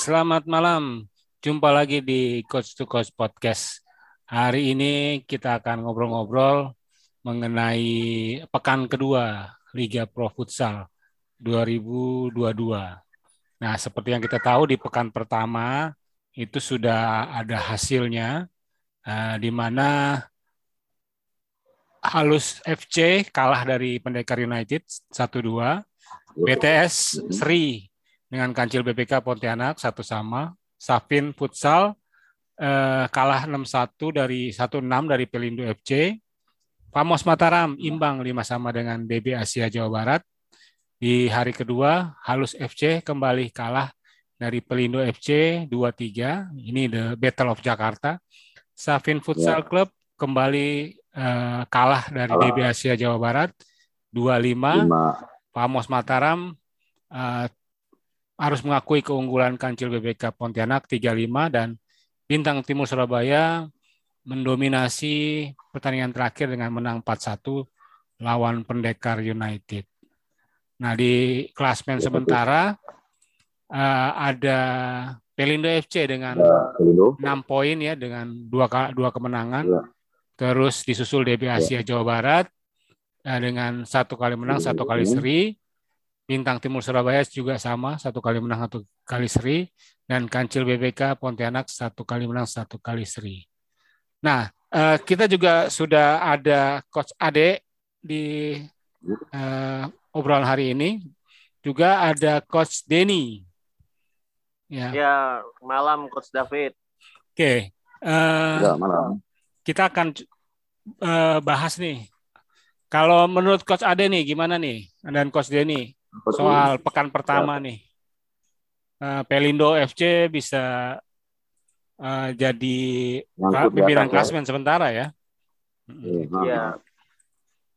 Selamat malam. Jumpa lagi di Coach to Coach Podcast. Hari ini kita akan ngobrol-ngobrol mengenai pekan kedua Liga Pro Futsal 2022. Nah, seperti yang kita tahu di pekan pertama itu sudah ada hasilnya uh, di mana Halus FC kalah dari Pendekar United 1-2. BTS Sri dengan Kancil BPK Pontianak satu sama. Safin Futsal eh, kalah 6-1 dari 1-6 dari Pelindo FC. Pamos Mataram imbang 5 sama dengan DB Asia Jawa Barat. Di hari kedua, Halus FC kembali kalah dari Pelindo FC 2-3. Ini the Battle of Jakarta. Safin Futsal ya. Club kembali eh, kalah dari DB Asia Jawa Barat 25. Pamos Mataram uh, harus mengakui keunggulan Kancil BBK Pontianak 35 dan Bintang Timur Surabaya mendominasi pertandingan terakhir dengan menang 4-1 lawan Pendekar United. Nah, di klasmen sementara uh, ada Pelindo FC dengan ya, 6 poin ya dengan dua dua kemenangan. Ya. Terus disusul DB Asia ya. Jawa Barat uh, dengan satu kali menang, satu kali seri. Bintang Timur Surabaya juga sama, satu kali menang, satu kali seri. Dan Kancil BBK Pontianak satu kali menang, satu kali seri. Nah, uh, kita juga sudah ada Coach Ade di uh, obrolan hari ini. Juga ada Coach Denny. Ya, ya malam Coach David. Oke. Okay. Uh, ya, malam. Kita akan uh, bahas nih. Kalau menurut Coach Ade nih, gimana nih? Dan Coach Denny, soal pekan pertama ya. nih. Uh, Pelindo FC bisa uh, jadi pimpinan klasmen sementara ya. Iya.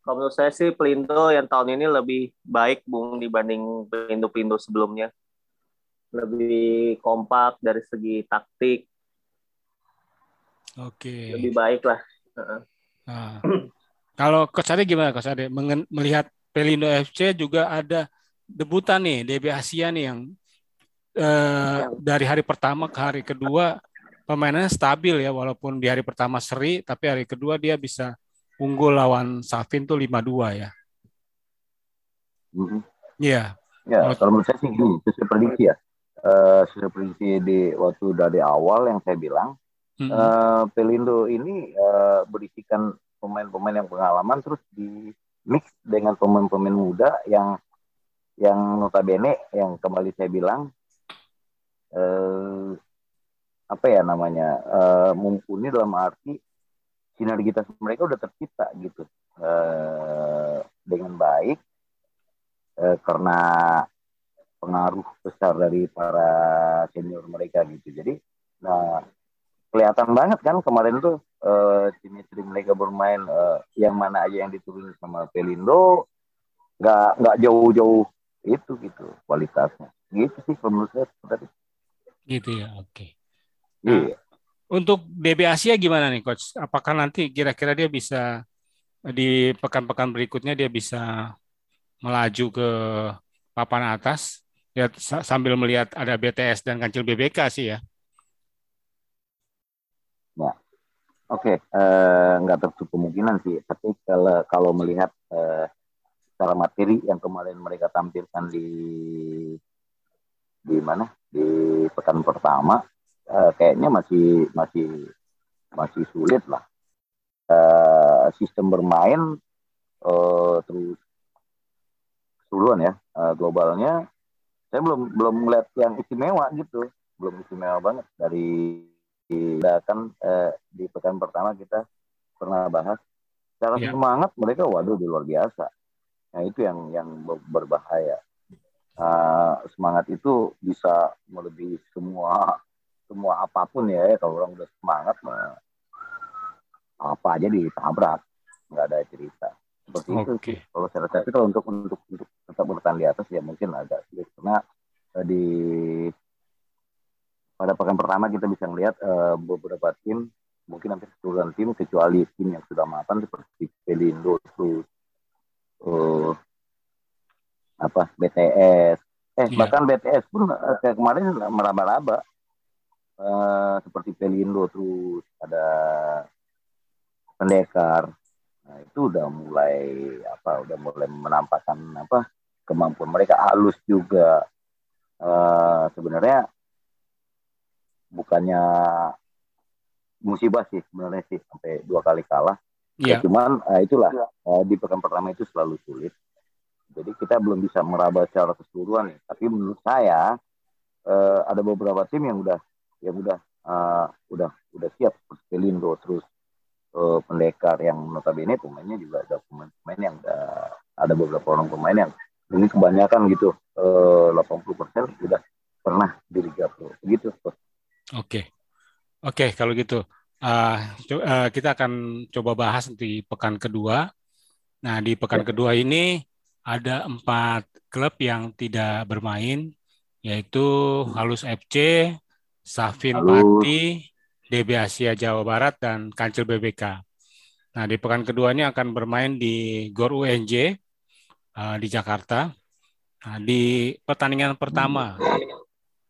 Kalau menurut saya sih Pelindo yang tahun ini lebih baik Bung dibanding Pelindo-Pelindo sebelumnya. Lebih kompak dari segi taktik. Oke. Lebih baik lah. Nah, kalau Coach Ade gimana Coach Ade? Melihat Pelindo FC juga ada debutan nih DB Asia nih yang eh, dari hari pertama ke hari kedua pemainnya stabil ya walaupun di hari pertama seri tapi hari kedua dia bisa unggul lawan Safin tuh 5-2 ya. Mm-hmm. Iya. Ya, kalau menurut saya sih gini, sesuai prediksi ya. Uh, sesuai prediksi di waktu dari awal yang saya bilang, mm-hmm. uh, Pelindo ini uh, berisikan pemain-pemain yang pengalaman terus di mix dengan pemain-pemain muda yang yang notabene yang kembali saya bilang eh, apa ya namanya eh, mumpuni dalam arti sinergitas mereka udah tercipta gitu. Eh, dengan baik eh, karena pengaruh besar dari para senior mereka gitu. Jadi nah kelihatan banget kan kemarin tuh uh, tim mereka bermain uh, yang mana aja yang diturunin sama Pelindo nggak nggak jauh-jauh itu gitu kualitasnya gitu sih menurut saya tadi gitu ya oke okay. nah, iya. untuk DB Asia gimana nih coach apakah nanti kira-kira dia bisa di pekan-pekan berikutnya dia bisa melaju ke papan atas ya sambil melihat ada BTS dan kancil BBK sih ya ya oke okay. eh, nggak tertutup kemungkinan sih tapi kalau kalau melihat uh, secara materi yang kemarin mereka tampilkan di di mana? Di pekan pertama uh, kayaknya masih masih masih sulit lah. Uh, sistem bermain uh, terus keseluruhan ya uh, globalnya. Saya belum belum melihat yang istimewa gitu. Belum istimewa banget. Dari kan uh, di pekan pertama kita pernah bahas secara yeah. semangat mereka waduh luar biasa Nah itu yang yang berbahaya. Uh, semangat itu bisa melebihi semua semua apa pun ya, ya. kalau orang udah semangat mah apa aja ditabrak nggak ada cerita seperti okay. itu kalau saya rasa kalau untuk untuk untuk tetap bertahan di atas ya mungkin agak sulit karena uh, di pada pekan pertama kita bisa melihat uh, beberapa tim mungkin hampir keseluruhan tim kecuali tim yang sudah mapan seperti Pelindo uh, apa BTS Eh yeah. bahkan BTS pun uh, kayak kemarin meraba-raba uh, seperti Pelindo terus ada pendekar. Nah itu udah mulai apa? Udah mulai menampakkan apa kemampuan mereka halus juga. Uh, sebenarnya bukannya musibah sih sebenarnya sih sampai dua kali kalah. Yeah. Ya, cuman uh, itulah uh, di pekan pertama itu selalu sulit. Jadi kita belum bisa meraba secara keseluruhan nih. Tapi menurut saya uh, ada beberapa tim yang udah yang udah uh, udah udah siap Pelindo terus uh, pendekar yang notabene pemainnya juga ada pemain-pemain yang udah ada beberapa orang pemain yang ini kebanyakan gitu uh, 80% sudah pernah di Liga Pro begitu Oke. Okay. Oke, okay, kalau gitu uh, uh, kita akan coba bahas di pekan kedua. Nah, di pekan ya. kedua ini ada empat klub yang tidak bermain, yaitu Halus FC, Safin Pati, DB Asia Jawa Barat, dan Kancil BBK. Nah, di pekan kedua ini akan bermain di GOR UNJ uh, di Jakarta. Nah, di pertandingan pertama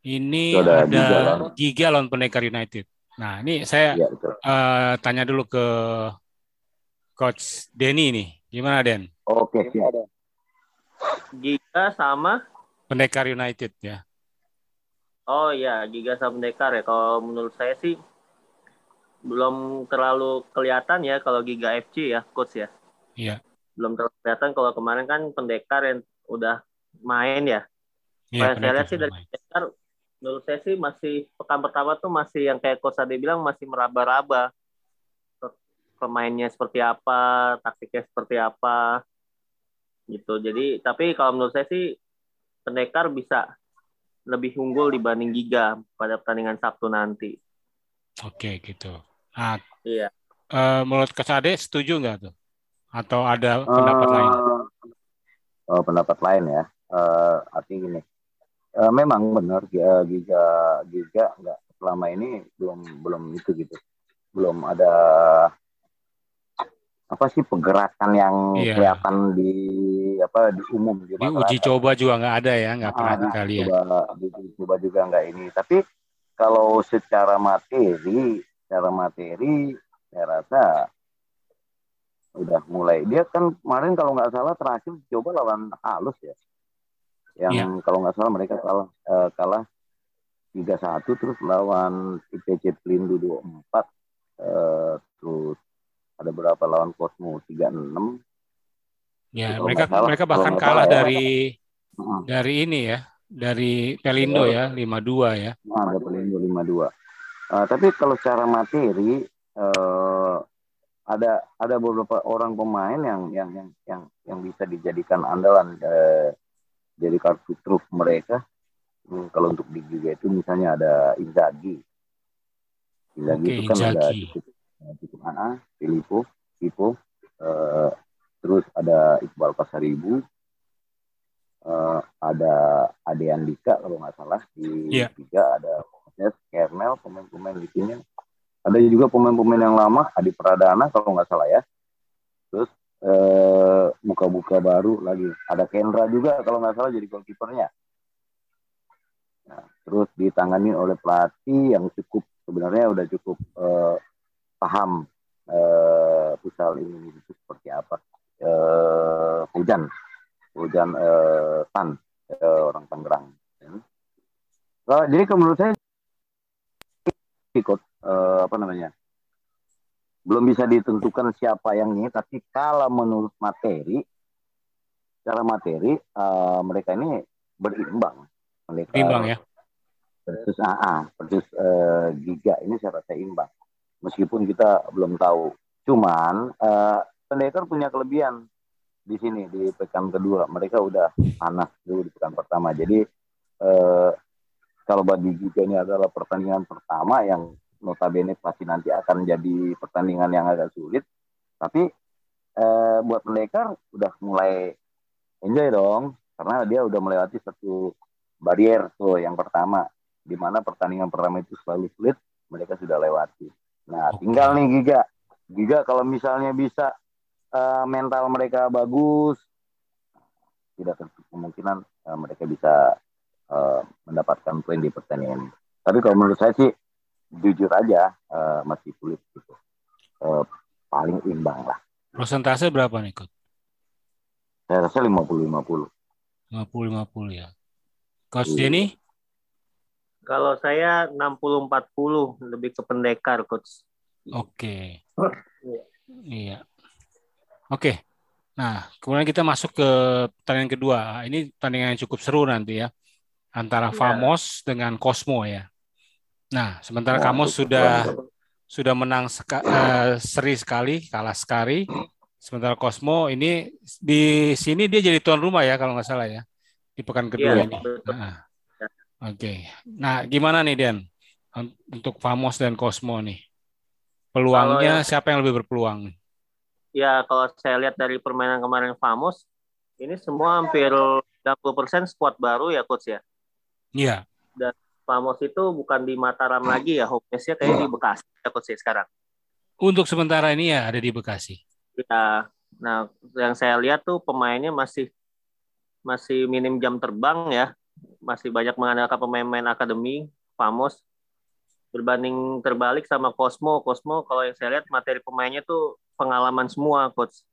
ini ada, ada Giga lawan Pendekar United. Nah, ini saya ya, uh, tanya dulu ke Coach Denny nih. Gimana, Den? Oke, siap. Giga sama Pendekar United ya. Oh iya, Giga sama Pendekar ya. Kalau menurut saya sih belum terlalu kelihatan ya kalau Giga FC ya, coach ya. Iya. Belum terlalu kelihatan kalau kemarin kan Pendekar yang udah main ya. Iya, saya lihat sih dari Pendekar menurut saya sih masih pekan pertama tuh masih yang kayak Coach Ade bilang masih meraba-raba. Pemainnya seperti apa, taktiknya seperti apa gitu. Jadi tapi kalau menurut saya sih pendekar bisa lebih unggul dibanding Giga pada pertandingan Sabtu nanti. Oke gitu. Ah iya. uh, menurut Kesade setuju nggak tuh? Atau ada pendapat uh, lain? oh, pendapat lain ya. Uh, artinya gini uh, memang benar ya, Giga Giga nggak selama ini belum belum itu gitu. Belum ada apa sih pergerakan yang iya. kelihatan di apa di umum di, di uji coba juga nggak ada ya nggak pernah nah, kali ya uji coba juga nggak ini. Tapi kalau secara materi secara materi saya rasa udah mulai. Dia kan kemarin kalau nggak salah terakhir coba lawan halus ya yang yeah. kalau nggak salah mereka kalah uh, kalah tiga satu terus lawan IPC Pelindu dua empat uh, terus ada berapa lawan Cosmo 36 ya mereka salah, mereka bahkan kalah ya. dari ya. dari ini ya dari Pelindo ya 52 ya nah, ada Pelindo 52 uh, ah, tapi kalau secara materi uh, ada ada beberapa orang pemain yang yang yang yang yang bisa dijadikan andalan uh, jadi kartu truf mereka hmm, kalau untuk di Liga itu misalnya ada Inzaghi Inzaghi okay, itu kan Inzaghi. ada cukup Cukup Ana, Filipo, Pipo, uh, terus ada Iqbal Pasaribu, uh, ada Ade Andika kalau nggak salah di yeah. tiga ada Kernel pemain-pemain di sini. Ada juga pemain-pemain yang lama, Adi Pradana kalau nggak salah ya. Terus uh, buka-buka baru lagi. Ada Kendra juga kalau nggak salah jadi goalkeepernya. Nah, terus ditangani oleh pelatih yang cukup sebenarnya udah cukup uh, paham uh, futsal ini itu seperti apa. Uh, hujan, hujan uh, tan uh, orang Tangerang. Uh, jadi menurut saya ikut uh, apa namanya belum bisa ditentukan siapa yang ini, tapi kalau menurut materi, cara materi uh, mereka ini berimbang. Mereka, imbang ya. Versus AA, versus uh, Giga ini saya rasa imbang meskipun kita belum tahu. Cuman uh, pendekar punya kelebihan di sini di pekan kedua mereka udah panas dulu di pekan pertama. Jadi uh, kalau bagi juga ini adalah pertandingan pertama yang notabene pasti nanti akan jadi pertandingan yang agak sulit. Tapi uh, buat pendekar udah mulai enjoy dong karena dia udah melewati satu barrier tuh yang pertama di mana pertandingan pertama itu selalu sulit mereka sudah lewati. Nah, tinggal nih Giga. Giga kalau misalnya bisa uh, mental mereka bagus, tidak tertutup kemungkinan uh, mereka bisa uh, mendapatkan poin di pertandingan ini. Tapi kalau menurut saya sih jujur aja uh, masih sulit gitu. Uh, paling imbang lah. Persentase berapa nih, Coach? Saya rasa 50-50. 50-50 ya. Coach iya. Jenny? Kalau saya 60-40, lebih ke pendekar, Coach. Oke. Okay. iya. Oke. Okay. Nah, kemudian kita masuk ke pertandingan kedua. Ini pertandingan yang cukup seru nanti ya. Antara ya. Famos dengan Cosmo ya. Nah, sementara ya, Kamos sudah sudah menang seka, uh, seri sekali, kalah sekali. Sementara Cosmo ini di sini dia jadi tuan rumah ya kalau nggak salah ya di pekan kedua ya, ini. Nah, Oke. Okay. Nah, gimana nih Dan untuk Famos dan Cosmo nih? Peluangnya yang, siapa yang lebih berpeluang? Ya, kalau saya lihat dari permainan kemarin Famos, ini semua hampir 60% squad baru ya coach ya. Iya. Dan Famos itu bukan di Mataram lagi ya, home base-nya kayak di Bekasi ya coach ya sekarang. Untuk sementara ini ya ada di Bekasi. Ya. Nah, yang saya lihat tuh pemainnya masih masih minim jam terbang ya. Masih banyak mengandalkan pemain-pemain akademi, Famos berbanding terbalik sama Cosmo. Cosmo kalau yang saya lihat materi pemainnya tuh pengalaman semua coach.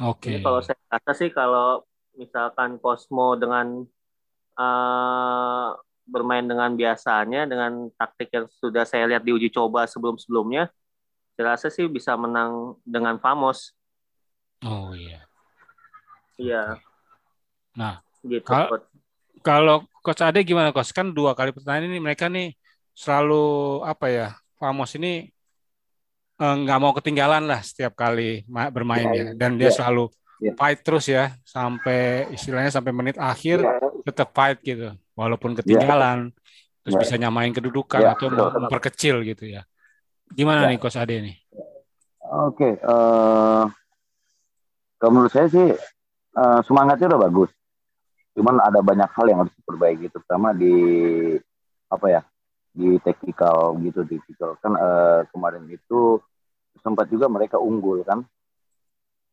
Oke. Okay. Jadi kalau saya rasa sih kalau misalkan Cosmo dengan uh, bermain dengan biasanya dengan taktik yang sudah saya lihat di uji coba sebelum-sebelumnya saya rasa sih bisa menang dengan Famos. Oh iya. Iya. Nah, gitu, kal coach. kalau coach Ade gimana coach? Kan dua kali pertandingan ini mereka nih selalu apa ya? Famos ini eh, nggak mau ketinggalan lah setiap kali bermain ya, ya. dan dia ya. selalu ya. fight terus ya sampai istilahnya sampai menit akhir ya. tetap fight gitu walaupun iya. ketinggalan ya. terus ya. bisa nyamain kedudukan ya. atau memperkecil gitu ya. Gimana ya. nih Coach Ade nih? Oke, okay, uh, eh, kalau menurut saya sih uh, semangatnya udah bagus. Cuman ada banyak hal yang harus diperbaiki, terutama di apa ya di technical gitu di technical kan uh, kemarin itu sempat juga mereka unggul kan?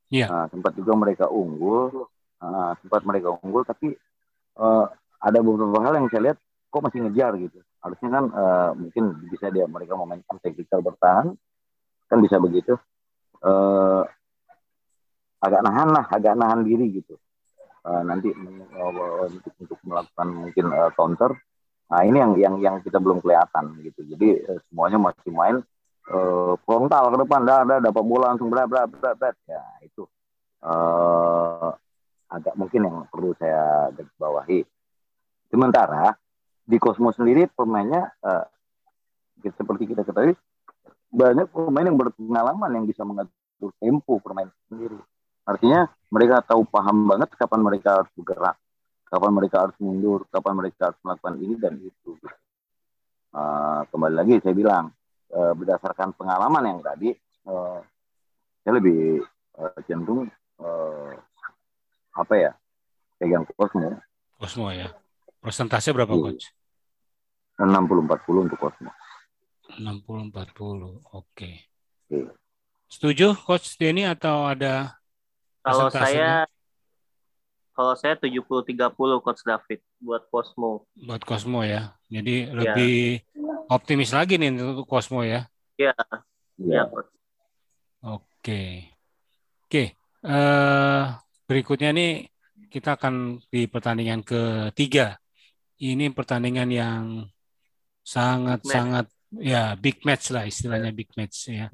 Iya. Nah, sempat juga mereka unggul, uh, sempat mereka unggul, tapi uh, ada beberapa hal yang saya lihat kok masih ngejar gitu. Harusnya kan uh, mungkin bisa dia mereka memainkan teknikal bertahan, kan bisa begitu. Uh, agak nahan lah, agak nahan diri gitu. Uh, nanti uh, untuk, melakukan mungkin uh, counter. Nah ini yang yang yang kita belum kelihatan gitu. Jadi uh, semuanya masih main uh, frontal ke depan, dah, dah dapat bola langsung bla bla bla bla. Ya itu uh, agak mungkin yang perlu saya bawahi. Sementara di Cosmo sendiri pemainnya uh, seperti kita ketahui banyak pemain yang berpengalaman yang bisa mengatur tempo permainan sendiri. Artinya mereka tahu paham banget kapan mereka harus bergerak, kapan mereka harus mundur, kapan mereka harus melakukan ini dan itu. Uh, kembali lagi saya bilang uh, berdasarkan pengalaman yang tadi, uh, saya lebih uh, cenderung uh, apa ya pegang Cosmo. Cosmo ya. Persentase berapa, iya. Coach? 60-40 untuk Cosmo. 60-40, oke. Okay. Setuju, Coach Denny, atau ada Kalau saya kalau saya 70-30 Coach David buat Cosmo. Buat Cosmo ya. Jadi ya. lebih optimis lagi nih untuk Cosmo ya. Iya. Iya, Coach. Oke. Oke. Uh, berikutnya nih kita akan di pertandingan ketiga ini pertandingan yang sangat-sangat ya big match lah istilahnya big match ya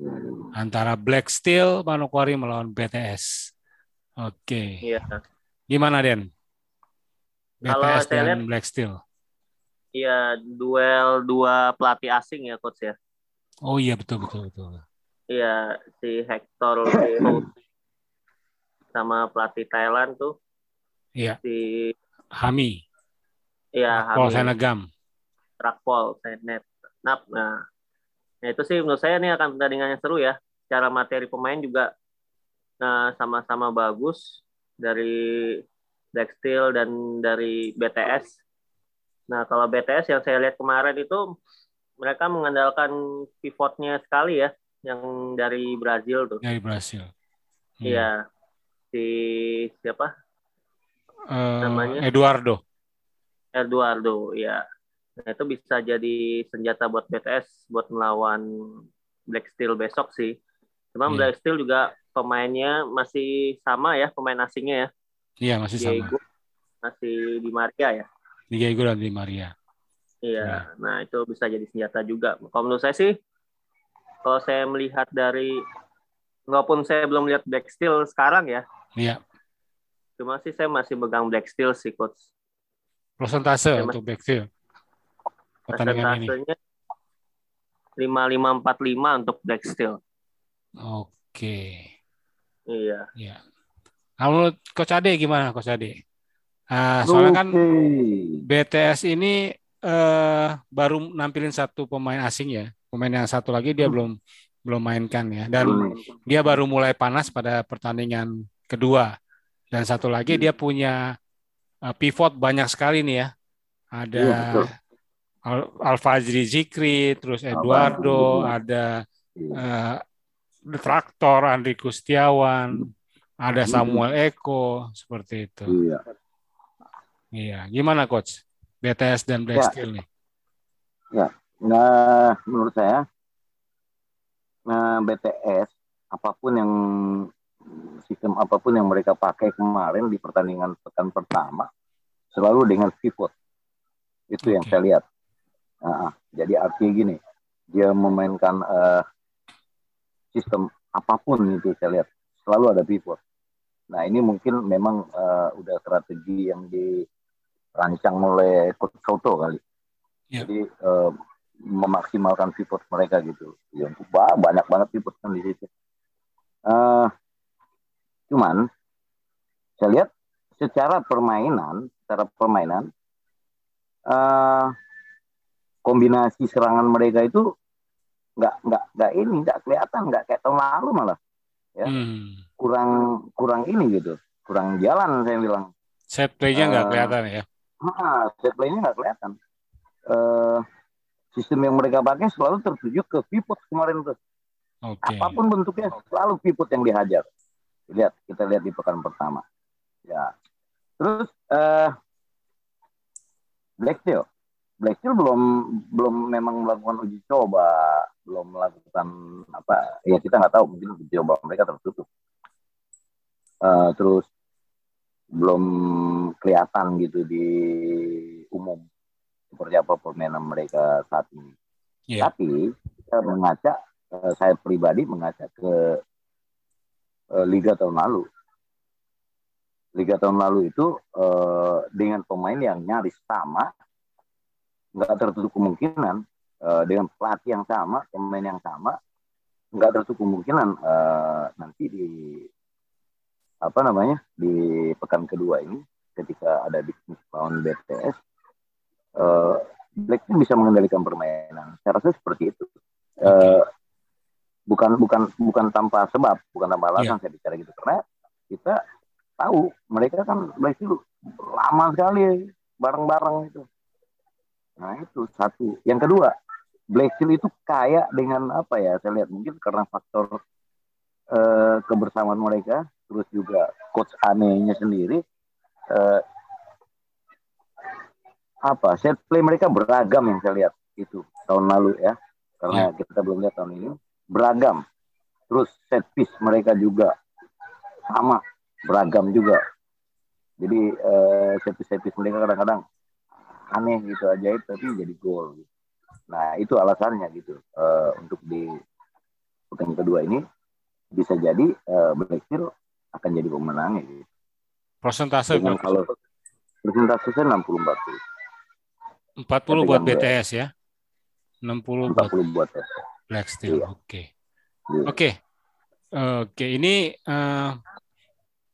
antara Black Steel Manokwari melawan BTS. Oke. Okay. Iya. Gimana Den? BTS dan lihat, Black Steel. Iya, duel dua pelatih asing ya coach ya. Oh iya betul betul betul. Iya, si Hector sama pelatih Thailand tuh. Iya. Si Hami. Iya, Rakpol Senegam. Rakpol, Senet. Nap. Nah, nah, itu sih menurut saya ini akan pertandingan yang seru ya. Secara materi pemain juga nah sama-sama bagus dari Steel dan dari BTS. Nah, kalau BTS yang saya lihat kemarin itu mereka mengandalkan pivotnya sekali ya, yang dari Brazil tuh. Dari Brazil. Iya. Hmm. Si siapa? Uh, namanya? Eduardo. Eduardo, ya. Nah, itu bisa jadi senjata buat BTS buat melawan Black Steel besok sih. Cuma yeah. Black Steel juga pemainnya masih sama ya, pemain asingnya ya. Iya, masih Diego, sama. Masih di Maria ya. Diego dan di Maria. Iya, ya. nah itu bisa jadi senjata juga. Kalau menurut saya sih, kalau saya melihat dari, walaupun saya belum lihat Black Steel sekarang ya. Iya. Cuma sih saya masih megang Black Steel sih, Coach. Persentase saya untuk Black Steel? Pertandingan ini? 5545 untuk Black Steel. Oke. Iya. Iya. Kalau Coach Ade gimana Coach Ade? Uh, soalnya kan BTS ini uh, baru nampilin satu pemain asing ya. Pemain yang satu lagi dia hmm. belum belum mainkan ya. Dan hmm. dia baru mulai panas pada pertandingan kedua. Dan satu lagi hmm. dia punya pivot banyak sekali nih ya. Ada ya, Al Alfajri Zikri, terus Eduardo, ada uh, Traktor, Andri Kustiawan, ada hmm. Samuel Eko, seperti itu. Iya. Iya, gimana coach? BTS dan Black ya. Steel nih. Ya, nah menurut saya nah BTS apa pun yang sistem apa pun yang mereka pakai kemarin di pertandingan pekan pertama selalu dengan pivot. Itu okay. yang saya lihat. Nah, jadi artinya gini, dia memainkan uh, sistem apa pun itu saya lihat selalu ada pivot. Nah ini mungkin memang uh, udah strategi yang di rancang oleh Coach Soto kali. Yeah. Jadi uh, memaksimalkan pivot mereka gitu. Ya, banyak banget pivot kan di situ. Uh, cuman saya lihat secara permainan, secara permainan uh, kombinasi serangan mereka itu nggak nggak nggak ini nggak kelihatan nggak kayak tahun lalu malah ya hmm. kurang kurang ini gitu kurang jalan saya bilang set playnya nggak uh, kelihatan ya Nah, set play-nya nggak kelihatan. Uh, sistem yang mereka pakai selalu tertuju ke pivot kemarin tuh. Okay. Apa pun bentuknya selalu pivot yang dihajar. Lihat, kita lihat di pekan pertama. Ya. Terus uh, Black Steel. Black Steel belum belum memang melakukan uji coba, belum melakukan apa? Ya kita nggak tahu mungkin uji coba mereka tertutup. Uh, terus belum kelihatan gitu di umum seperti apa permainan mereka saat ini. Yeah. Tapi saya mengaca, eh, saya pribadi mengaca ke uh, Liga tahun lalu. Liga tahun lalu itu uh, dengan pemain yang nyaris sama, nggak tertutup kemungkinan uh, dengan pelatih yang sama, pemain yang sama, nggak tertutup kemungkinan uh, nanti di apa namanya di pekan kedua ini ketika ada bisnis lawan BTS uh, Blackpink bisa mengendalikan permainan. Saya rasa seperti itu. Uh, bukan bukan bukan tanpa sebab bukan tanpa alasan yeah. saya bicara gitu. Karena kita tahu. Mereka kan Blackpink lama sekali bareng-bareng itu. Nah itu satu. Yang kedua Black Steel itu kaya dengan apa ya? Saya lihat mungkin karena faktor uh, kebersamaan mereka terus juga coach anehnya sendiri uh, apa? Set play mereka beragam yang saya lihat itu tahun lalu ya. Karena ya. kita belum lihat tahun ini. Beragam. Terus set piece mereka juga sama beragam juga jadi uh, set piece mereka kadang-kadang aneh gitu aja tapi jadi gol nah itu alasannya gitu uh, untuk di pertandingan kedua ini bisa jadi uh, Black Steel akan jadi pemenang ya. Persentase Dengan kalau persentase saya 60 40. 40 buat BTS ya. 60 buat, buat Black Steel. Iya. Oke. Iya. Oke. Oke, ini uh,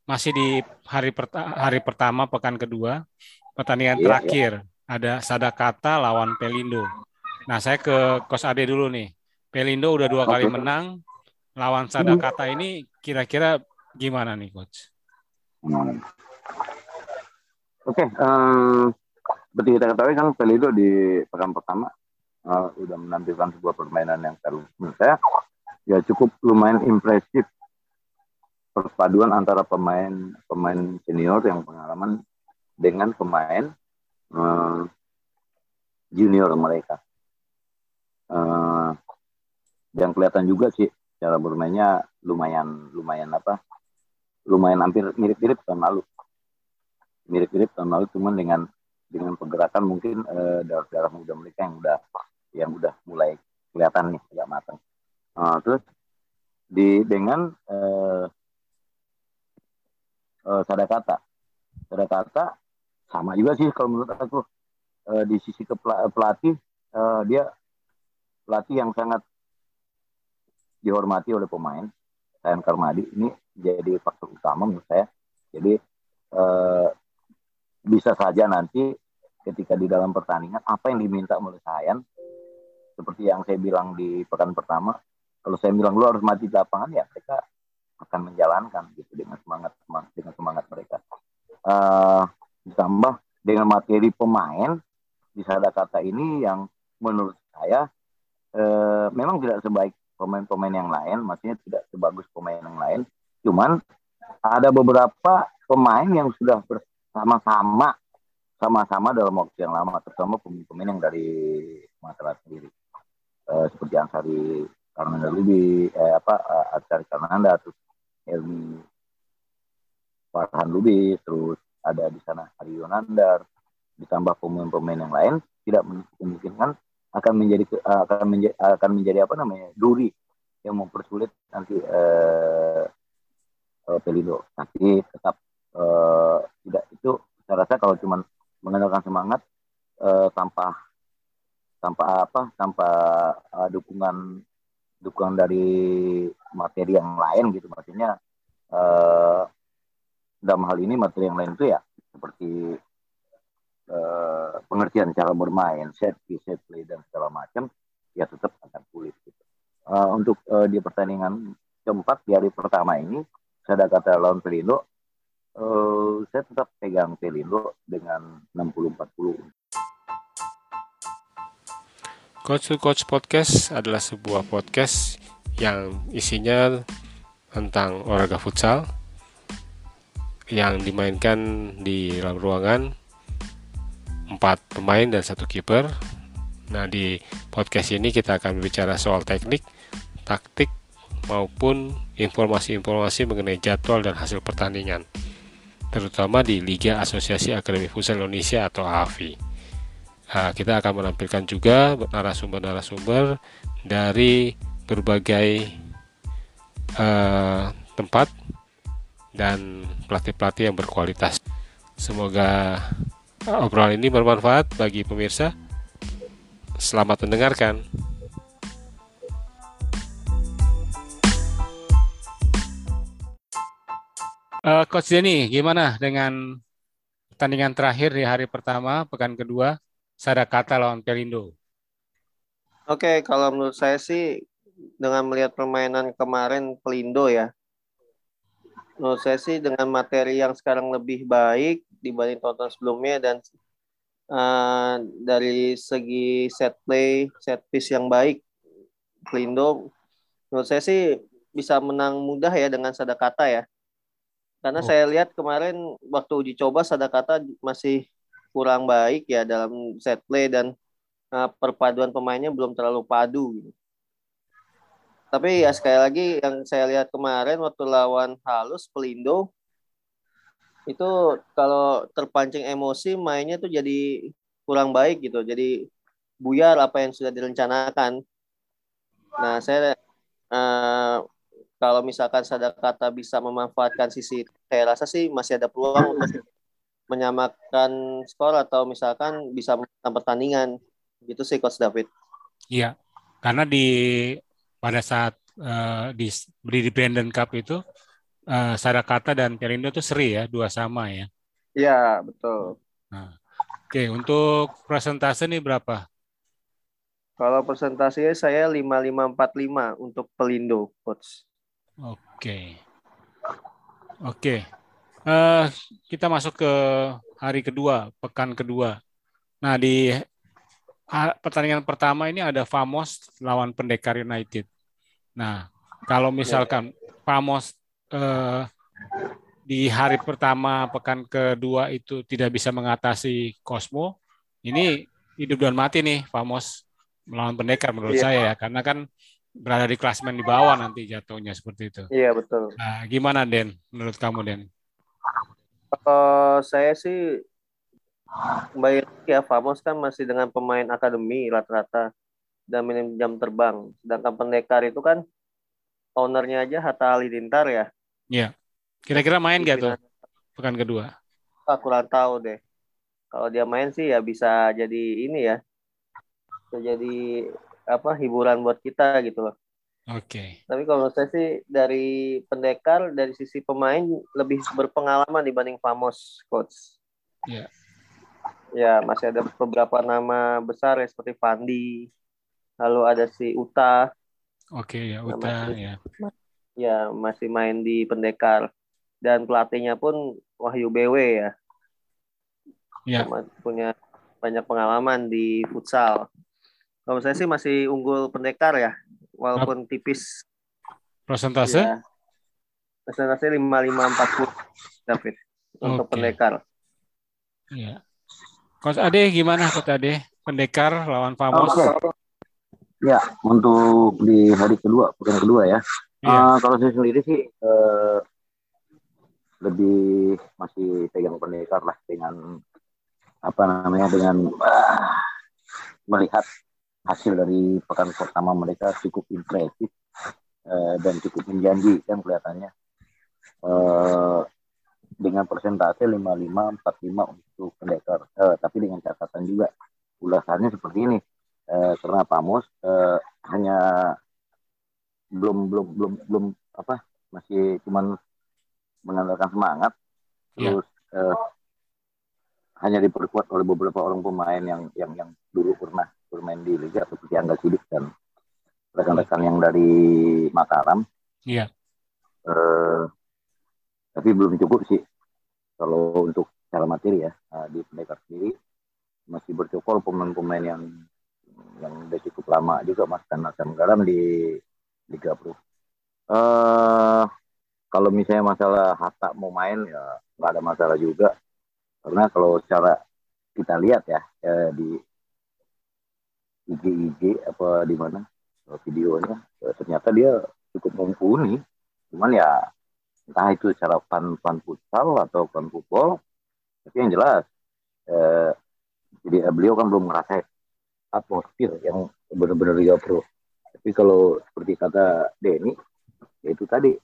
masih di hari perta hari pertama pekan kedua pertandingan iya, terakhir iya. ada Sadakata lawan Pelindo. Nah, saya ke Kos Ade dulu nih. Pelindo udah dua kali menang lawan Sadakata ini kira-kira Gimana nih coach? Hmm. Oke, okay, um, seperti kita ketahui kan Pelido di pekan pertama uh, udah menampilkan sebuah permainan yang. Menurut saya ya cukup lumayan impresif perpaduan antara pemain pemain senior yang pengalaman dengan pemain uh, junior mereka. Uh, yang kelihatan juga sih cara bermainnya lumayan lumayan apa lumayan hampir mirip-mirip tahun lalu mirip-mirip tahun lalu cuman dengan dengan pergerakan mungkin uh, darah-darah muda mereka yang udah yang udah mulai kelihatan nih agak matang uh, terus di dengan uh, uh, sadakata. Sadakata sama juga sih kalau menurut aku. Uh, di sisi ke pelatih uh, dia pelatih yang sangat dihormati oleh pemain. Sayan Karmadi ini jadi faktor utama menurut saya. Jadi eh, bisa saja nanti ketika di dalam pertandingan apa yang diminta oleh Sayan seperti yang saya bilang di pekan pertama kalau saya bilang lu harus mati di lapangan ya mereka akan menjalankan gitu dengan semangat, dengan semangat mereka uh, ditambah dengan materi pemain di kata ini yang menurut saya uh, memang tidak sebaik pemain-pemain yang lain, maksudnya tidak sebagus pemain yang lain. Cuman ada beberapa pemain yang sudah bersama-sama sama-sama dalam waktu yang lama, terutama pemain-pemain yang dari masalah sendiri. Eh, seperti Ansari Karnanda Lubi, eh, apa uh, Ansari Karnanda, terus Helmi Farhan Lubi, terus ada di sana Hari Yonandar, ditambah pemain-pemain yang lain tidak memungkinkan akan menjadi akan menjadi akan menjadi apa namanya duri yang mempersulit nanti uh, uh, Pelindo. Tapi tetap uh, tidak itu saya rasa kalau cuma mengandalkan semangat uh, tanpa tanpa apa tanpa uh, dukungan dukungan dari materi yang lain gitu maksudnya uh, dalam hal ini materi yang lain itu ya seperti uh, pengertian cara bermain, set piece, set play dan segala macam, ya tetap akan sulit. Gitu. Uh, untuk uh, di pertandingan keempat di hari pertama ini, saya kata lawan Pelindo, uh, saya tetap pegang Pelindo dengan 60-40. Coach to Coach Podcast adalah sebuah podcast yang isinya tentang olahraga futsal yang dimainkan di dalam ruangan empat pemain dan satu kiper. Nah, di podcast ini kita akan berbicara soal teknik, taktik, maupun informasi-informasi mengenai jadwal dan hasil pertandingan, terutama di Liga Asosiasi Akademi Futsal Indonesia atau AFI. Nah, kita akan menampilkan juga narasumber-narasumber dari berbagai uh, tempat dan pelatih-pelatih yang berkualitas. Semoga Obrolan ini bermanfaat bagi pemirsa. Selamat mendengarkan. Uh, Coach Denny, gimana dengan pertandingan terakhir di hari pertama, pekan kedua, Sadakata lawan Pelindo? Oke, kalau menurut saya sih dengan melihat permainan kemarin Pelindo ya, menurut saya sih dengan materi yang sekarang lebih baik dibanding tahun sebelumnya dan uh, dari segi set play, set piece yang baik, Klindo menurut saya sih bisa menang mudah ya dengan Sadakata ya. Karena oh. saya lihat kemarin waktu uji coba Sadakata masih kurang baik ya dalam set play dan uh, perpaduan pemainnya belum terlalu padu gitu. Tapi ya sekali lagi yang saya lihat kemarin waktu lawan Halus Pelindo itu kalau terpancing emosi mainnya tuh jadi kurang baik gitu. Jadi buyar apa yang sudah direncanakan. Nah, saya uh, kalau misalkan kata bisa memanfaatkan sisi saya rasa sih masih ada peluang untuk menyamakan skor atau misalkan bisa menang pertandingan. Gitu sih Coach David. Iya. Karena di pada saat uh, di di Brandon Cup itu uh, Sadakata dan Perindo itu seri ya, dua sama ya. Iya, betul. Nah, Oke, okay, untuk presentasi ini berapa? Kalau presentasinya saya 5545 untuk Pelindo, coach. Oke. Okay. Oke. Uh, kita masuk ke hari kedua, pekan kedua. Nah, di pertandingan pertama ini ada Famos lawan Pendekar United. Nah, kalau misalkan Famos eh, di hari pertama pekan kedua itu tidak bisa mengatasi Cosmo, ini hidup dan mati nih Famos melawan pendekar menurut iya. saya ya karena kan berada di klasmen di bawah nanti jatuhnya seperti itu. Iya betul. Nah, gimana Den menurut kamu Den? Uh, saya sih baik ya Famos kan masih dengan pemain akademi rata-rata dan minim jam terbang. Sedangkan pendekar itu kan ownernya aja Hatta Halilintar ya. Iya. Kira-kira main gak tuh pekan kedua? Aku kurang tahu deh. Kalau dia main sih ya bisa jadi ini ya. Bisa jadi apa hiburan buat kita gitu loh. Oke. Okay. Tapi kalau saya sih dari pendekar dari sisi pemain lebih berpengalaman dibanding Famos coach. Iya. Yeah. Ya masih ada beberapa nama besar ya seperti Fandi, lalu ada si Uta. Oke okay, ya Uta masih, ya. Ya masih main di pendekar dan pelatihnya pun Wahyu BW ya. Ya. Punya banyak pengalaman di futsal. Kalau saya sih masih unggul pendekar ya, walaupun tipis. Persentase? Ya. Persentase lima lima empat puluh David untuk pendekar. Iya. Coach Ade gimana Coach Ade? Pendekar lawan Famos. Okay. Ya, untuk di hari kedua, bukan kedua ya. Iya. Uh, kalau saya sendiri sih uh, lebih masih pegang pendekar lah dengan apa namanya dengan uh, melihat hasil dari pekan pertama mereka cukup impresif uh, dan cukup menjanjikan kelihatannya uh, dengan persentase 55 45 untuk pendekar uh, tapi dengan catatan juga ulasannya seperti ini uh, karena Pamos uh, hanya belum belum belum belum apa masih cuman mengandalkan semangat yeah. terus uh, hanya diperkuat oleh beberapa orang pemain yang yang yang dulu pernah bermain di liga seperti Angga Sidik dan rekan-rekan yang dari Mataram. Iya. Uh, tapi belum cukup sih kalau untuk cara materi ya uh, di pendekar sendiri masih bercokol pemain-pemain yang yang udah cukup lama juga mas karena garam di Liga Pro. Uh, kalau misalnya masalah Hatta mau main ya nggak ada masalah juga karena kalau secara kita lihat ya eh, di IG IG apa di mana videonya. Ya, ternyata dia cukup mumpuni. Cuman ya entah itu secara fan fan futsal atau fan football tapi yang jelas eh, jadi eh, beliau kan belum ngerasain atmosfer yang benar-benar Liga Pro. Tapi kalau seperti kata Denny ya itu tadi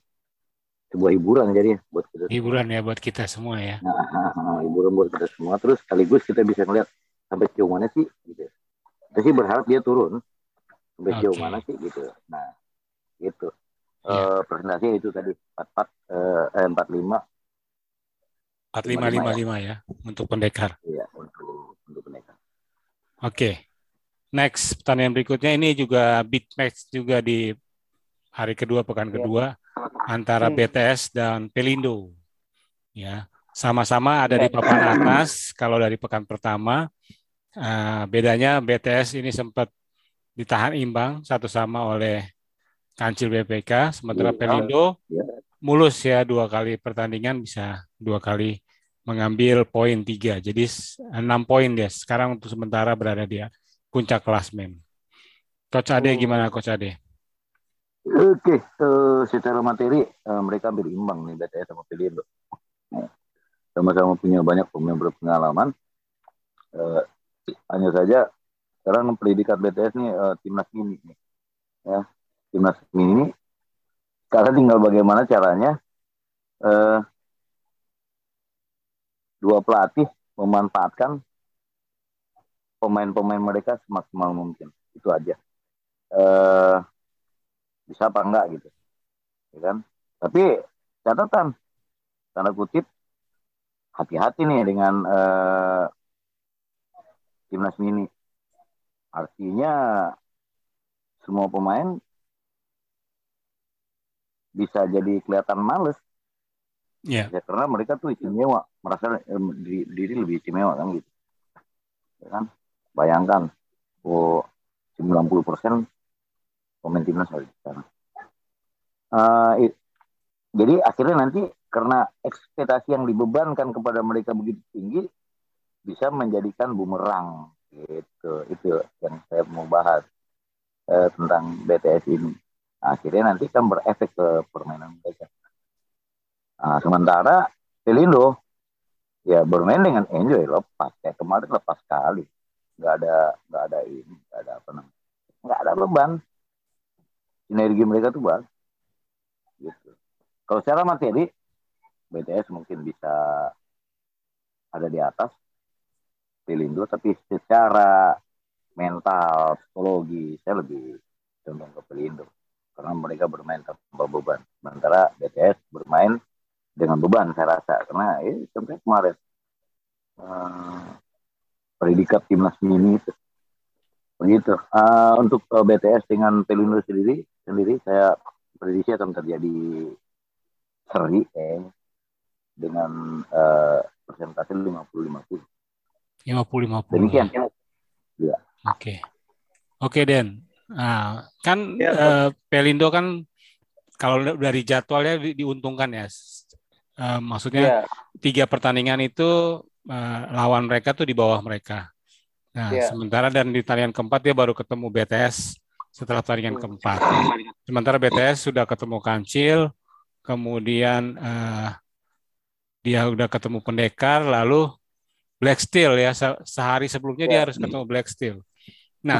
sebuah hiburan jadi buat kita hiburan ya buat kita semua ya. Nah, nah, nah, hiburan buat kita semua. Terus sekaligus kita bisa ngeliat sampai mana sih gitu kita sih berharap dia turun sampai sejauh mana sih gitu nah itu ya. uh, presentasi itu tadi empat empat eh, empat lima empat lima lima lima ya untuk pendekar iya untuk untuk pendekar oke okay. next pertanyaan berikutnya ini juga big match juga di hari kedua pekan ya. kedua antara hmm. BTS dan Pelindo ya sama-sama ada di ya. papan atas kalau dari pekan pertama Uh, bedanya BTS ini sempat ditahan imbang satu sama oleh Kancil BPK, sementara iya. Pelindo iya. mulus ya dua kali pertandingan bisa dua kali mengambil poin tiga, jadi enam poin dia sekarang untuk sementara berada di puncak klasmen. Coach Ade oh. gimana Coach Ade? Oke, uh, secara materi uh, mereka berimbang nih BTS sama Pelindo. Sama-sama punya banyak pemain berpengalaman. Uh, hanya saja sekarang pendidikan BTS nih uh, timnas ini nih. ya. Timnas ini karena tinggal bagaimana caranya uh, dua pelatih memanfaatkan pemain-pemain mereka semaksimal mungkin. Itu aja. Uh, bisa apa enggak gitu ya kan? Tapi catatan tanda kutip hati-hati nih dengan uh, timnas mini. Artinya semua pemain bisa jadi kelihatan males. Yeah. Ya, karena mereka tuh istimewa, merasa eh, diri, diri lebih istimewa kan gitu. Ya kan? Bayangkan, oh 90 persen pemain timnas di sana. Uh, jadi akhirnya nanti karena ekspektasi yang dibebankan kepada mereka begitu tinggi bisa menjadikan bumerang gitu. Itu yang saya mau bahas eh, tentang BTS ini. Akhirnya nanti kan berefek ke permainan mereka. Nah, sementara Pelindo ya bermain dengan enjoy lepas. Kayak kemarin lepas sekali. Nggak ada nggak ada ini nggak ada apa namanya. Nggak ada beban. Sinergi mereka tuh bagus. Gitu. Kalau secara materi BTS mungkin bisa ada di atas Pelindo tapi secara mental psikologi saya lebih condong ke Pelindo karena mereka bermain tanpa beban. Sementara BTS bermain dengan beban saya rasa. Karena eh sampai kemarin uh, predikat timnas mini itu. Begitu. Uh, untuk uh, BTS dengan Pelindo sendiri sendiri saya prediksi akan terjadi seri eh, dengan uh, persentase 50-50 50-50. Demikian. Ya. Oke. Okay. Oke, okay, Den. Nah, kan ya, uh, Pelindo kan kalau dari jadwalnya di, diuntungkan ya. Uh, maksudnya ya. tiga pertandingan itu uh, lawan mereka tuh di bawah mereka. Nah, ya. sementara dan di pertandingan keempat dia baru ketemu BTS setelah pertandingan hmm. keempat. Sementara BTS sudah ketemu Kancil, kemudian uh, dia udah ketemu Pendekar, lalu Black Steel ya sehari sebelumnya dia ya. harus ketemu Black Steel. Nah,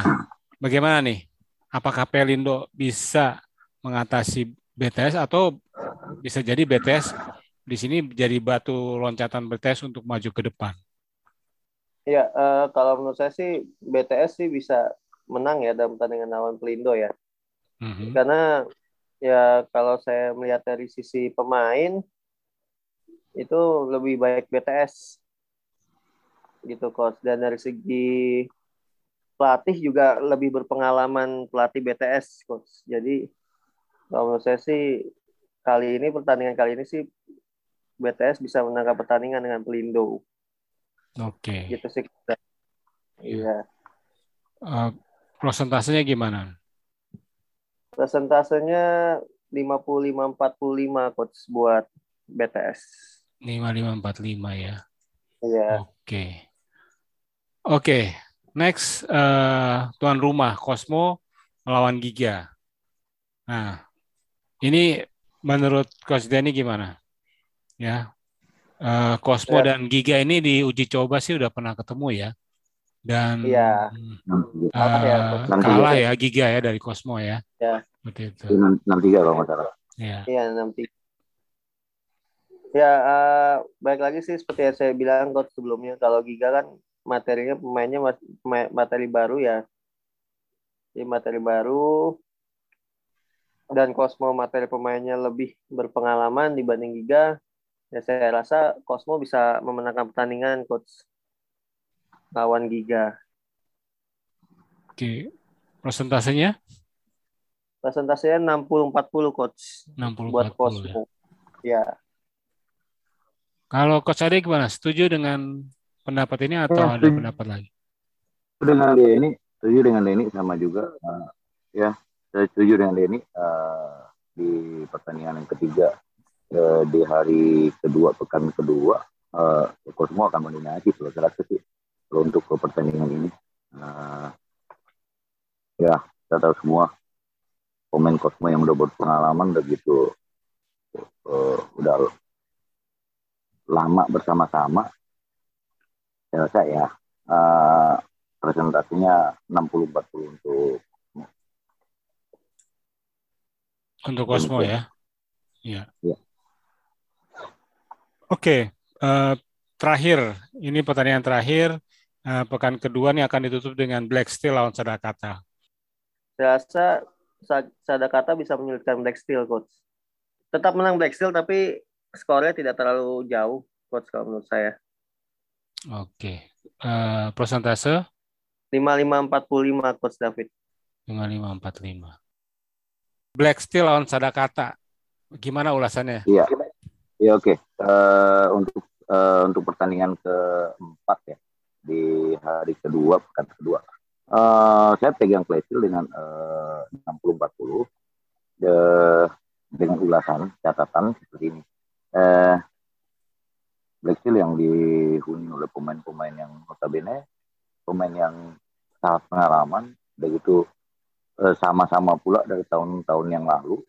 bagaimana nih? Apakah Pelindo bisa mengatasi BTS atau bisa jadi BTS di sini jadi batu loncatan BTS untuk maju ke depan? Ya, uh, kalau menurut saya sih BTS sih bisa menang ya dalam pertandingan lawan Pelindo ya. Mm-hmm. Karena ya kalau saya melihat dari sisi pemain itu lebih baik BTS gitu coach dan dari segi pelatih juga lebih berpengalaman pelatih BTS coach jadi kalau menurut saya sih kali ini pertandingan kali ini sih BTS bisa menangkap pertandingan dengan Pelindo. Oke. Okay. Gitu sih. Iya. Uh, prosentasenya gimana? Prosentasenya 55-45 coach buat BTS. 55-45 ya. Iya. Oke. Oke, okay. next uh, tuan rumah Cosmo melawan Giga. Nah, ini menurut Coach Denny gimana? Ya, uh, Cosmo ya. dan Giga ini di uji coba sih udah pernah ketemu ya, dan ya. Uh, kalah, ya, kalah ya Giga ya dari Cosmo ya. Ya. Seperti itu. Enam tiga kalau nggak salah. Iya. Iya enam tiga. Ya, uh, baik lagi sih seperti yang saya bilang coach sebelumnya kalau Giga kan materinya pemainnya materi baru ya. Jadi materi baru dan Cosmo materi pemainnya lebih berpengalaman dibanding Giga. Ya saya rasa Cosmo bisa memenangkan pertandingan coach lawan Giga. Oke. Persentasenya? Persentasenya 60-40 coach. 60 buat Cosmo. Ya. ya. Kalau coach Ade gimana? Setuju dengan pendapat ini atau ya, ada pendapat lagi? Dengan ini, setuju dengan Denny sama juga. Uh, ya, saya setuju dengan Denny uh, di pertandingan yang ketiga uh, di hari kedua pekan kedua. Uh, semua akan mendominasi kalau saya rasa sih untuk ke pertandingan ini. Uh, ya, kita tahu semua pemain Cosmo yang udah berpengalaman begitu uh, udah lama bersama-sama saya rasa ya uh, presentasinya 60-40 untuk untuk Cosmo ya. Iya. Ya. Oke, okay. uh, eh, terakhir ini pertandingan terakhir uh, pekan kedua ini akan ditutup dengan Black Steel lawan Sadakata. Saya rasa Sadakata bisa menyulitkan Black Steel, coach. Tetap menang Black Steel tapi skornya tidak terlalu jauh, coach kalau menurut saya. Oke. Uh, persentase? 5545 Coach David. 5545. Black Steel lawan Sadakata. Gimana ulasannya? Iya. Iya oke. Okay. Uh, eh, untuk uh, untuk pertandingan keempat ya di hari kedua pekan kedua. Uh, saya pegang Steel dengan uh, 60-40 de, dengan ulasan catatan seperti ini. eh, Black Steel yang dihuni oleh pemain-pemain yang notabene pemain yang sangat pengalaman begitu eh, sama-sama pula dari tahun-tahun yang lalu.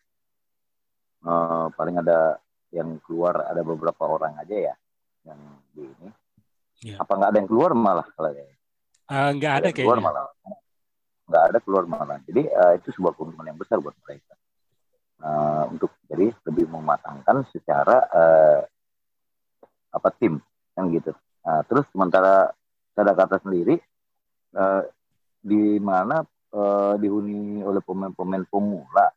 Eh, paling ada yang keluar ada beberapa orang aja ya yang di ini. Ya. apa nggak ada yang keluar malah kalau ya? Uh, nggak ada, ada keluar malah. Nggak ada keluar malah. Jadi uh, itu sebuah keuntungan yang besar buat mereka. Uh, untuk jadi lebih mematangkan secara uh, apa tim yang gitu. Nah, terus sementara kata sendiri uh, di mana uh, dihuni oleh pemain-pemain pemula,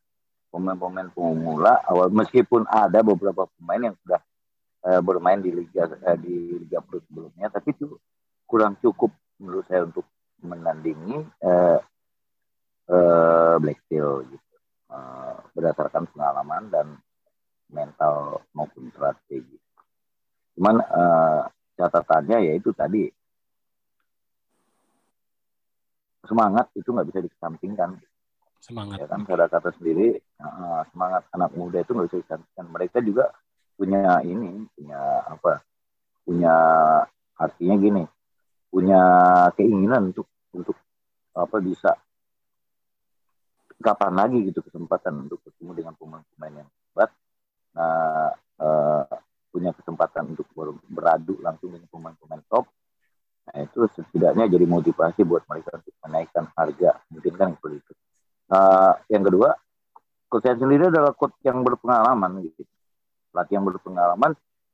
pemain-pemain pemula awal meskipun ada beberapa pemain yang sudah uh, bermain di liga uh, di liga pro sebelumnya, tapi itu kurang cukup menurut saya untuk menandingi uh, uh, Black Steel gitu, uh, berdasarkan pengalaman dan mental maupun strategi. Cuman uh, catatannya yaitu tadi semangat itu nggak bisa dikesampingkan. Semangat. Ya kan pada kata sendiri uh, semangat anak muda itu nggak bisa dikesampingkan. Mereka juga punya ini, punya apa? Punya artinya gini, punya keinginan untuk untuk apa bisa kapan lagi gitu kesempatan untuk ketemu dengan pemain-pemain yang hebat. Nah, uh, punya kesempatan untuk beradu langsung dengan pemain-pemain top, nah itu setidaknya jadi motivasi buat mereka untuk menaikkan harga. Mungkin kan seperti itu. Uh, yang kedua, coach saya sendiri adalah coach yang berpengalaman gitu. Pelatih yang berpengalaman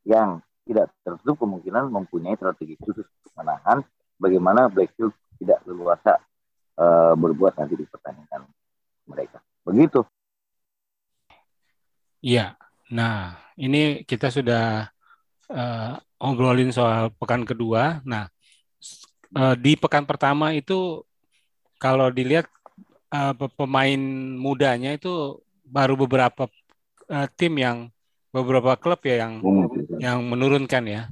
yang tidak tertutup kemungkinan mempunyai strategi khusus untuk menahan bagaimana Blackfield tidak leluasa uh, berbuat nanti di pertandingan mereka. Begitu. Iya. Nah, ini kita sudah uh, ngobrolin soal pekan kedua. Nah, uh, di pekan pertama itu kalau dilihat uh, pemain mudanya itu baru beberapa uh, tim yang beberapa klub ya yang yang menurunkan ya.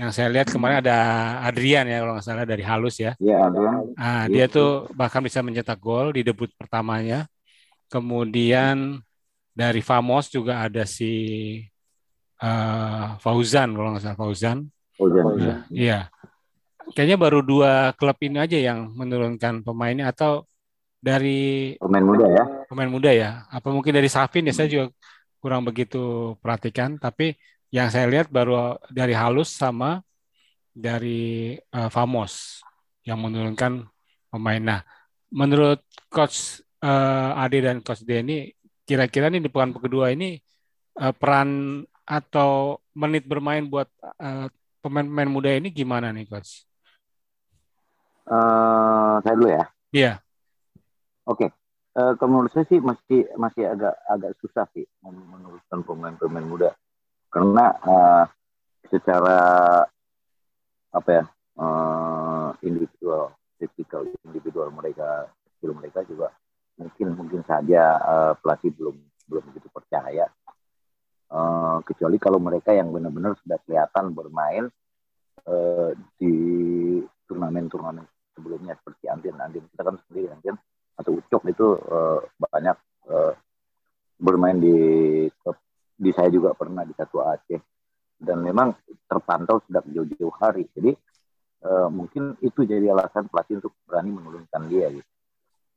Yang saya lihat kemarin ada Adrian ya kalau nggak salah dari Halus ya. Iya Adrian. Nah, dia tuh bahkan bisa mencetak gol di debut pertamanya. Kemudian dari Famos juga ada si uh, Fauzan kalau nggak salah Fauzan. Fauzan. Uh, iya. Kayaknya baru dua klub ini aja yang menurunkan pemainnya atau dari pemain muda ya. Pemain muda ya. Apa mungkin dari Safin ya saya juga kurang begitu perhatikan tapi yang saya lihat baru dari Halus sama dari uh, Famos yang menurunkan pemain. Nah, menurut coach uh, Ade dan coach Denny kira-kira nih di pekan kedua ini uh, peran atau menit bermain buat pemain pemain-pemain muda ini gimana nih coach? Uh, saya dulu ya. Iya. Yeah. Oke. Okay. Uh, kalau menurut saya sih masih masih agak agak susah sih menurunkan pemain-pemain muda karena uh, secara apa ya uh, individual, physical individual mereka, skill mereka juga mungkin mungkin saja uh, pelatih belum belum begitu percaya. Uh, kecuali kalau mereka yang benar-benar sudah kelihatan bermain uh, di turnamen-turnamen sebelumnya seperti Andin Andin kita kan sendiri Andin atau Ucok itu uh, banyak uh, bermain di di saya juga pernah di satu Aceh dan memang terpantau sejak jauh-jauh hari. Jadi uh, mungkin itu jadi alasan pelatih untuk berani menurunkan dia gitu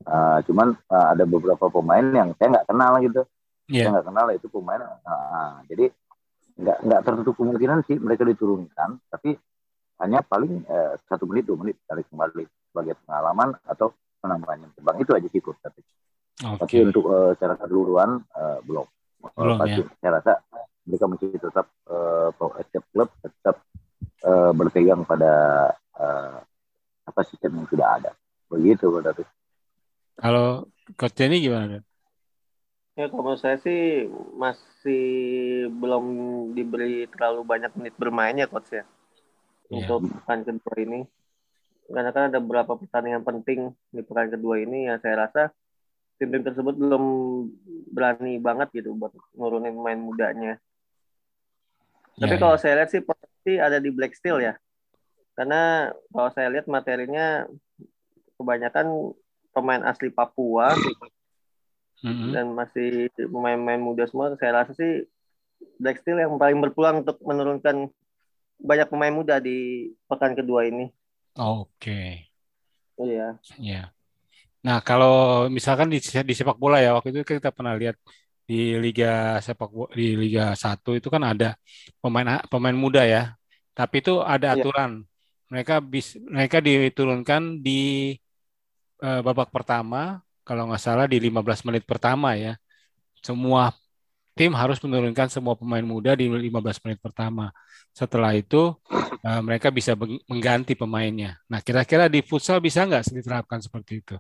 Uh, cuman uh, ada beberapa pemain yang saya nggak kenal gitu. Yeah. Saya nggak kenal itu pemain. Uh, jadi nggak nggak tertutup kemungkinan sih mereka diturunkan, tapi hanya paling uh, satu menit dua menit tarik kembali sebagai pengalaman atau penambahan yang terbang itu aja sih coach tapi. Okay. Tapi untuk uh, secara keseluruhan uh, belum. belum uh, ya. Saya rasa mereka masih tetap uh, setiap klub tetap uh, berpegang pada uh, apa sistem yang sudah ada. Begitu, Pak kalau Coach Jenny gimana? Ya kalau saya sih masih belum diberi terlalu banyak menit bermain ya coach ya. Yeah. Untuk pekan kedua ini. Karena kan ada beberapa pertandingan penting di pekan kedua ini yang saya rasa tim-tim tersebut belum berani banget gitu buat nurunin main mudanya. Tapi yeah, kalau yeah. saya lihat sih pasti ada di Black Steel ya. Karena kalau saya lihat materinya kebanyakan pemain asli Papua mm-hmm. dan masih pemain-pemain muda semua saya rasa sih Black Steel yang paling berpeluang untuk menurunkan banyak pemain muda di pekan kedua ini. Oke. Okay. Iya. Iya. Nah, kalau misalkan di, di sepak bola ya waktu itu kita pernah lihat di liga sepak di liga 1 itu kan ada pemain pemain muda ya. Tapi itu ada iya. aturan. Iya. Mereka bis mereka diturunkan di uh, babak pertama kalau nggak salah di 15 menit pertama ya. Semua tim harus menurunkan semua pemain muda di 15 menit pertama. Setelah itu uh, mereka bisa mengganti pemainnya. Nah, kira-kira di futsal bisa nggak diterapkan seperti itu?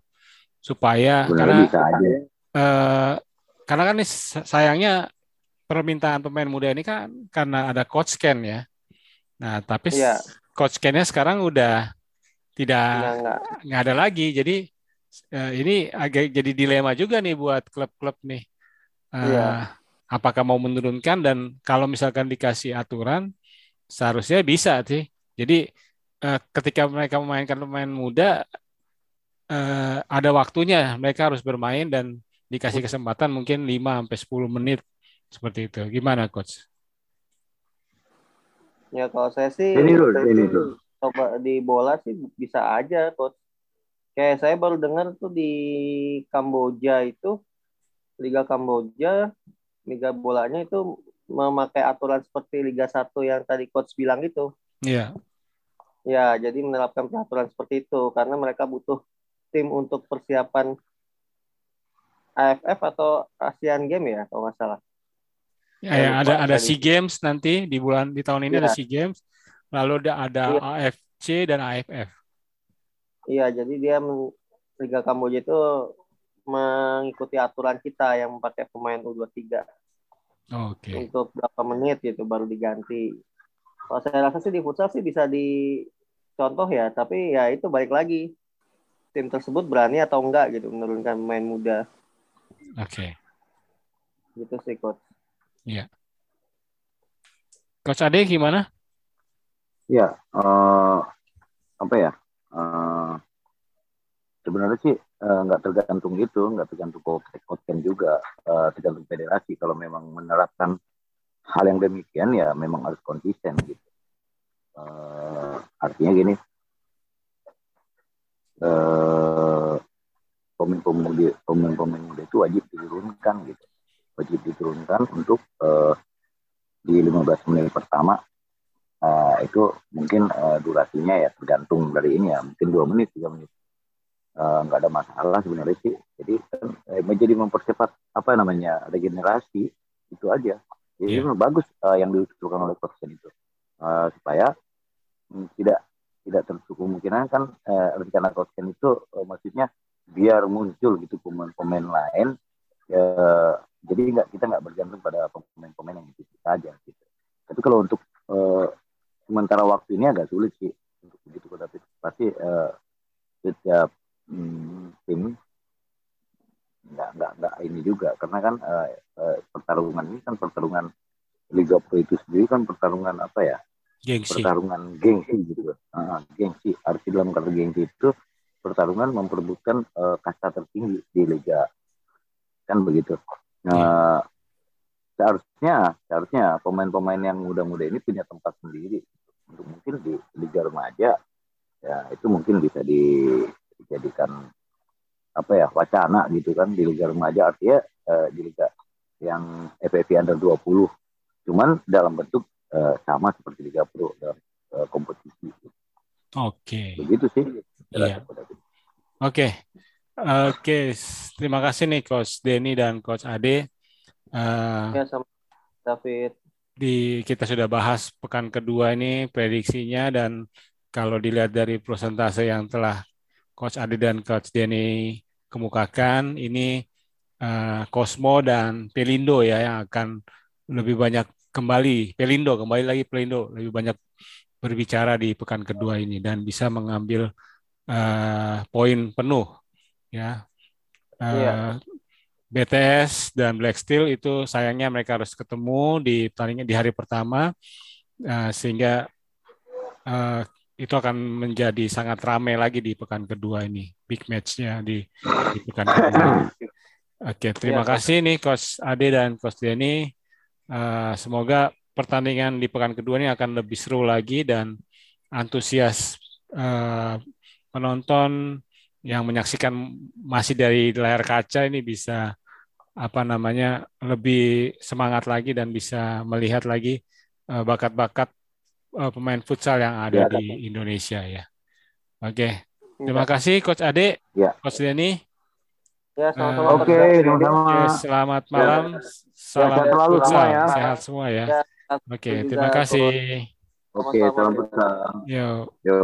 Supaya Benar karena bisa aja. Uh, karena kan ini sayangnya permintaan pemain muda ini kan karena ada coach scan ya. Nah, tapi ya. coach scan-nya sekarang udah tidak nggak ada lagi. Jadi uh, ini agak jadi dilema juga nih buat klub-klub nih. Uh, ya. Apakah mau menurunkan dan kalau misalkan dikasih aturan seharusnya bisa sih. Jadi uh, ketika mereka memainkan pemain muda uh, ada waktunya mereka harus bermain dan dikasih kesempatan mungkin 5 sampai 10 menit seperti itu. Gimana coach? Ya kalau saya sih ini dulu, ini dulu. coba di bola sih bisa aja coach. Kayak saya baru dengar tuh di Kamboja itu Liga Kamboja Liga bolanya itu memakai aturan seperti Liga 1 yang tadi coach bilang itu. Iya. Ya, jadi menerapkan peraturan seperti itu karena mereka butuh tim untuk persiapan AFF atau Asian Games ya kalau nggak salah. Ya, ya ada ada SEA Games nanti di bulan di tahun ini ya. ada SEA Games, lalu ada ada ya. AFC dan AFF. Iya, jadi dia Liga Kamboja itu mengikuti aturan kita yang pakai pemain U23. Oke. Okay. Untuk berapa menit gitu baru diganti. Kalau saya rasa sih di futsal sih bisa dicontoh ya, tapi ya itu balik lagi tim tersebut berani atau enggak gitu menurunkan pemain muda. Oke. Okay. Gitu sih coach. Iya. Coach Ade gimana? Ya, uh, apa ya? Uh, sebenarnya sih Eh, nggak uh, tergantung itu, nggak tergantung coach juga, uh, tergantung federasi. Kalau memang menerapkan hal yang demikian ya memang harus konsisten gitu. Uh, artinya gini, uh, pemain-pemain pemain-pemain muda itu wajib diturunkan gitu, wajib diturunkan untuk uh, di 15 menit pertama uh, itu mungkin uh, durasinya ya tergantung dari ini ya mungkin dua menit tiga menit Eh, nggak uh, ada masalah sebenarnya sih. Jadi eh, menjadi mempercepat apa namanya regenerasi itu aja. Jadi yeah. bagus uh, yang diusulkan oleh Coach itu uh, supaya um, tidak tidak tertutup kemungkinan kan uh, rencana Coach itu uh, maksudnya biar muncul gitu pemain-pemain lain. Uh, jadi nggak kita nggak bergantung pada pemain-pemain yang itu saja gitu. Tapi kalau untuk uh, sementara waktu ini agak sulit sih untuk begitu tapi pasti uh, setiap hmm, tim nggak nggak nggak ini juga. Karena kan uh, uh, pertarungan ini kan pertarungan Liga Pro itu sendiri kan pertarungan apa ya? Gengsi. pertarungan gengsi gitu uh, gengsi. Arti dalam kata gengsi itu pertarungan memperebutkan uh, kasta tertinggi di liga. Kan begitu. Nah yeah. Seharusnya seharusnya pemain-pemain yang muda-muda ini punya tempat sendiri untuk mungkin di liga remaja ya itu mungkin bisa di dijadikan apa ya wacana gitu kan di liga remaja artinya uh, di liga yang FFP under 20 cuman dalam bentuk uh, sama seperti liga pro dalam uh, kompetisi Oke. Okay. Begitu sih. Iya. Oke. Okay. Oke, okay. terima kasih nih Coach Denny dan Coach Ade. Uh, ya sama David. Di kita sudah bahas pekan kedua ini prediksinya dan kalau dilihat dari persentase yang telah Coach Adi dan Coach Denny kemukakan ini uh, Cosmo dan Pelindo ya yang akan lebih banyak kembali Pelindo kembali lagi Pelindo lebih banyak berbicara di pekan kedua ini dan bisa mengambil uh, poin penuh ya. Uh, yeah. BTS dan Black Steel itu sayangnya mereka harus ketemu di pertandingan di hari pertama uh, sehingga uh, itu akan menjadi sangat ramai lagi di pekan kedua ini big matchnya di, di pekan kedua. Oke, terima ya, kasih nih Coach Ade dan Coach Denny. Uh, semoga pertandingan di pekan kedua ini akan lebih seru lagi dan antusias uh, penonton yang menyaksikan masih dari layar kaca ini bisa apa namanya lebih semangat lagi dan bisa melihat lagi eh, bakat-bakat uh, pemain futsal yang ada ya, di Indonesia ya. Oke, terima kasih Coach Ade, ya. Coach Denny. Ya, sama-sama. Uh, Oke, okay, sama-sama. selamat malam. Ya. Salam ya, selalu futsal, semua ya. sehat semua ya. ya Oke, terima kasih. Oke, salam futsal. Yo. Yo.